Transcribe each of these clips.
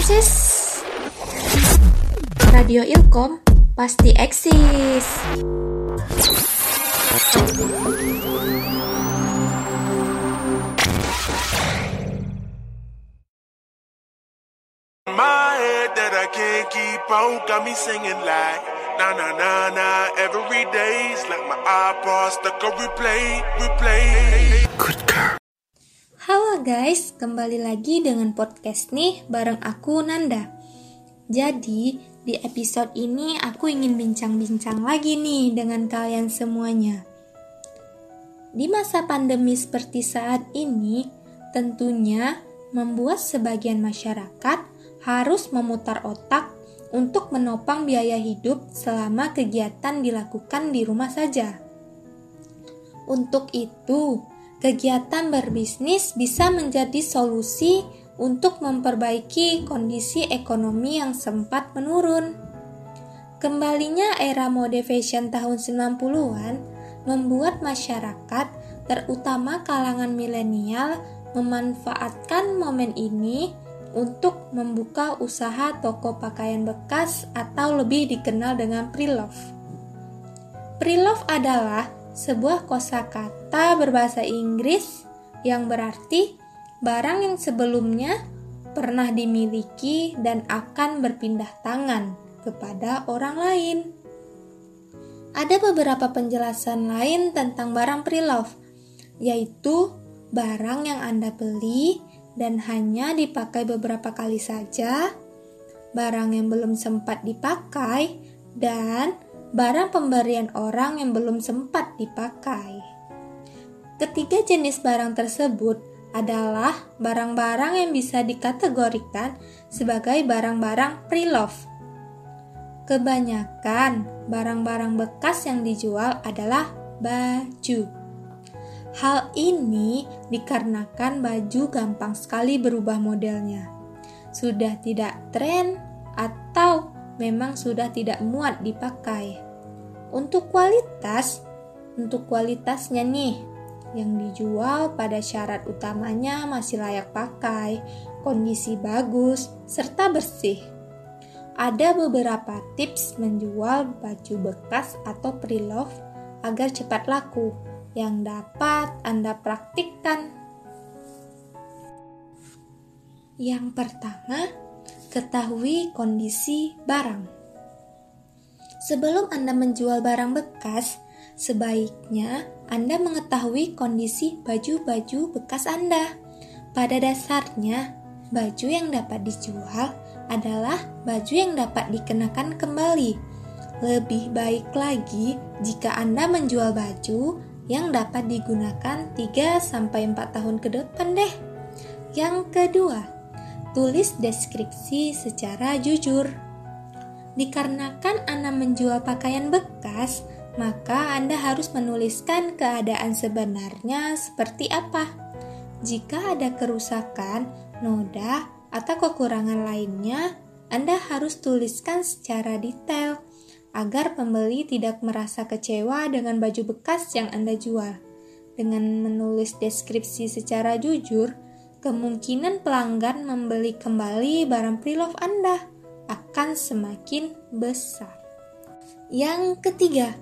eksis. Radio Ilkom pasti eksis. My head that I can't keep on got me singing like na na na na every day's like my iPod stuck on replay, replay. Good girl. Halo guys, kembali lagi dengan podcast nih bareng aku Nanda. Jadi, di episode ini aku ingin bincang-bincang lagi nih dengan kalian semuanya. Di masa pandemi seperti saat ini, tentunya membuat sebagian masyarakat harus memutar otak untuk menopang biaya hidup selama kegiatan dilakukan di rumah saja. Untuk itu, kegiatan berbisnis bisa menjadi solusi untuk memperbaiki kondisi ekonomi yang sempat menurun. Kembalinya era mode fashion tahun 90-an membuat masyarakat, terutama kalangan milenial, memanfaatkan momen ini untuk membuka usaha toko pakaian bekas atau lebih dikenal dengan pre-love. Pre-love adalah sebuah kosakata berbahasa Inggris yang berarti barang yang sebelumnya pernah dimiliki dan akan berpindah tangan kepada orang lain. Ada beberapa penjelasan lain tentang barang pre-love, yaitu barang yang Anda beli dan hanya dipakai beberapa kali saja, barang yang belum sempat dipakai, dan barang pemberian orang yang belum sempat dipakai. Ketiga jenis barang tersebut adalah barang-barang yang bisa dikategorikan sebagai barang-barang pre-love. Kebanyakan barang-barang bekas yang dijual adalah baju. Hal ini dikarenakan baju gampang sekali berubah modelnya. Sudah tidak tren atau memang sudah tidak muat dipakai. Untuk kualitas, untuk kualitasnya nih, yang dijual pada syarat utamanya masih layak pakai, kondisi bagus, serta bersih. Ada beberapa tips menjual baju bekas atau pre-love agar cepat laku yang dapat Anda praktikkan. Yang pertama, ketahui kondisi barang. Sebelum Anda menjual barang bekas, sebaiknya Anda mengetahui kondisi baju-baju bekas Anda. Pada dasarnya, baju yang dapat dijual adalah baju yang dapat dikenakan kembali. Lebih baik lagi jika Anda menjual baju yang dapat digunakan 3-4 tahun ke depan deh. Yang kedua, tulis deskripsi secara jujur. Dikarenakan Anda menjual pakaian bekas, maka Anda harus menuliskan keadaan sebenarnya seperti apa. Jika ada kerusakan, noda, atau kekurangan lainnya, Anda harus tuliskan secara detail agar pembeli tidak merasa kecewa dengan baju bekas yang Anda jual. Dengan menulis deskripsi secara jujur, kemungkinan pelanggan membeli kembali barang pre-love Anda akan semakin besar. Yang ketiga,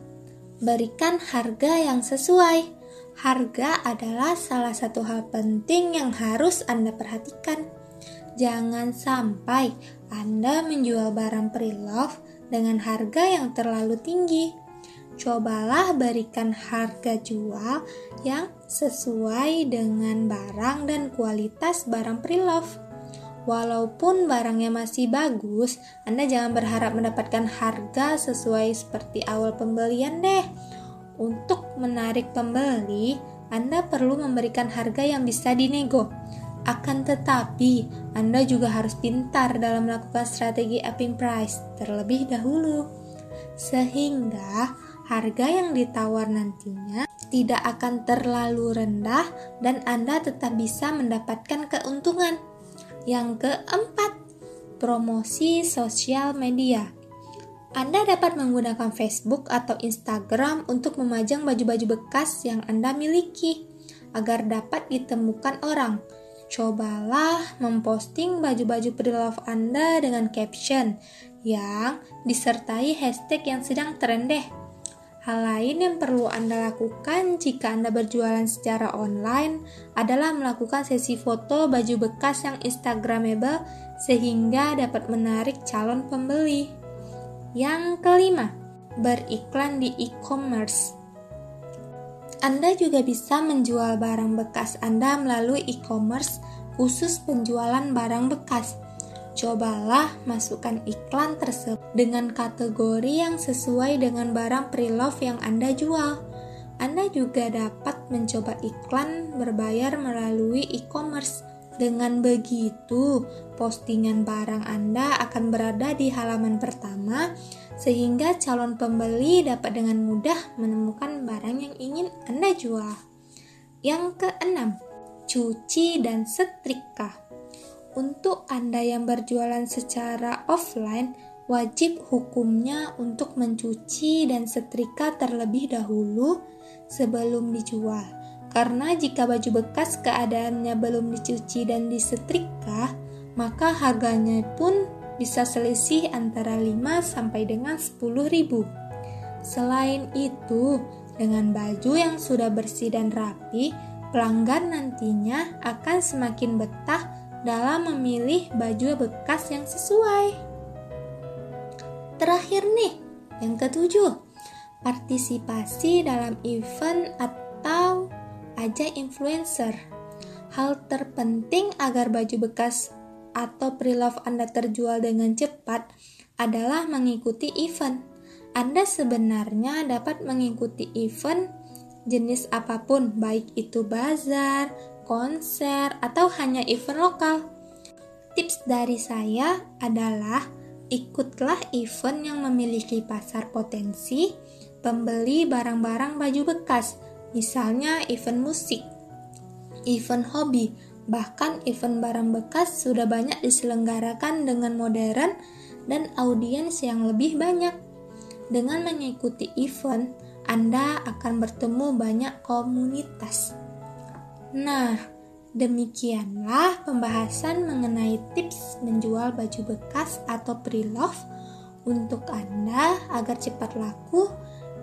berikan harga yang sesuai. Harga adalah salah satu hal penting yang harus Anda perhatikan. Jangan sampai Anda menjual barang pre-love dengan harga yang terlalu tinggi. Cobalah berikan harga jual yang sesuai dengan barang dan kualitas barang pre-love. Walaupun barangnya masih bagus, Anda jangan berharap mendapatkan harga sesuai seperti awal pembelian deh. Untuk menarik pembeli, Anda perlu memberikan harga yang bisa dinego. Akan tetapi, Anda juga harus pintar dalam melakukan strategi upping price terlebih dahulu. Sehingga harga yang ditawar nantinya tidak akan terlalu rendah dan Anda tetap bisa mendapatkan keuntungan. Yang keempat, promosi sosial media. Anda dapat menggunakan Facebook atau Instagram untuk memajang baju-baju bekas yang Anda miliki agar dapat ditemukan orang. Cobalah memposting baju-baju pre-love Anda dengan caption yang disertai hashtag yang sedang tren deh. Hal lain yang perlu Anda lakukan jika Anda berjualan secara online adalah melakukan sesi foto baju bekas yang instagramable sehingga dapat menarik calon pembeli. Yang kelima, beriklan di e-commerce. Anda juga bisa menjual barang bekas Anda melalui e-commerce khusus penjualan barang bekas Cobalah masukkan iklan tersebut dengan kategori yang sesuai dengan barang pre-love yang Anda jual. Anda juga dapat mencoba iklan berbayar melalui e-commerce. Dengan begitu, postingan barang Anda akan berada di halaman pertama sehingga calon pembeli dapat dengan mudah menemukan barang yang ingin Anda jual. Yang keenam, cuci dan setrika. Untuk Anda yang berjualan secara offline, wajib hukumnya untuk mencuci dan setrika terlebih dahulu sebelum dijual. Karena jika baju bekas keadaannya belum dicuci dan disetrika, maka harganya pun bisa selisih antara 5 sampai dengan 10 ribu. Selain itu, dengan baju yang sudah bersih dan rapi, pelanggan nantinya akan semakin betah dalam memilih baju bekas yang sesuai. Terakhir nih, yang ketujuh, partisipasi dalam event atau ajak influencer. Hal terpenting agar baju bekas atau pre-love Anda terjual dengan cepat adalah mengikuti event. Anda sebenarnya dapat mengikuti event jenis apa pun, baik itu bazar, konser, atau hanya event lokal. Tips dari saya adalah ikutlah event yang memiliki pasar potensi, pembeli barang-barang baju bekas, misalnya event musik, event hobi, bahkan event barang bekas sudah banyak diselenggarakan dengan modern dan audiens yang lebih banyak. Dengan mengikuti event, Anda akan bertemu banyak komunitas Nah, demikianlah pembahasan mengenai tips menjual baju bekas atau pre-love untuk Anda agar cepat laku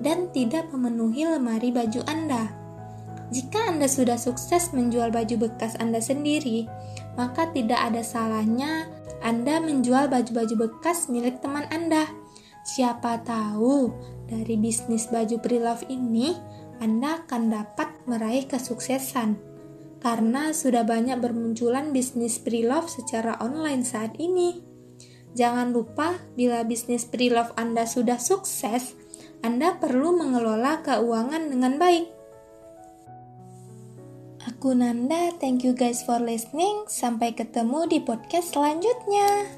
dan tidak memenuhi lemari baju Anda. Jika Anda sudah sukses menjual baju bekas Anda sendiri, maka tidak ada salahnya Anda menjual baju-baju bekas milik teman Anda. Siapa tahu dari bisnis baju pre-love ini Anda akan dapat meraih kesuksesan karena sudah banyak bermunculan bisnis pre-love secara online saat ini. Jangan lupa, bila bisnis pre-love Anda sudah sukses, Anda perlu mengelola keuangan dengan baik. Aku Nanda, thank you guys for listening. Sampai ketemu di podcast selanjutnya.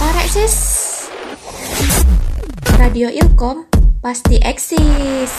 Alright sis, Radio Ilkom pasti eksis.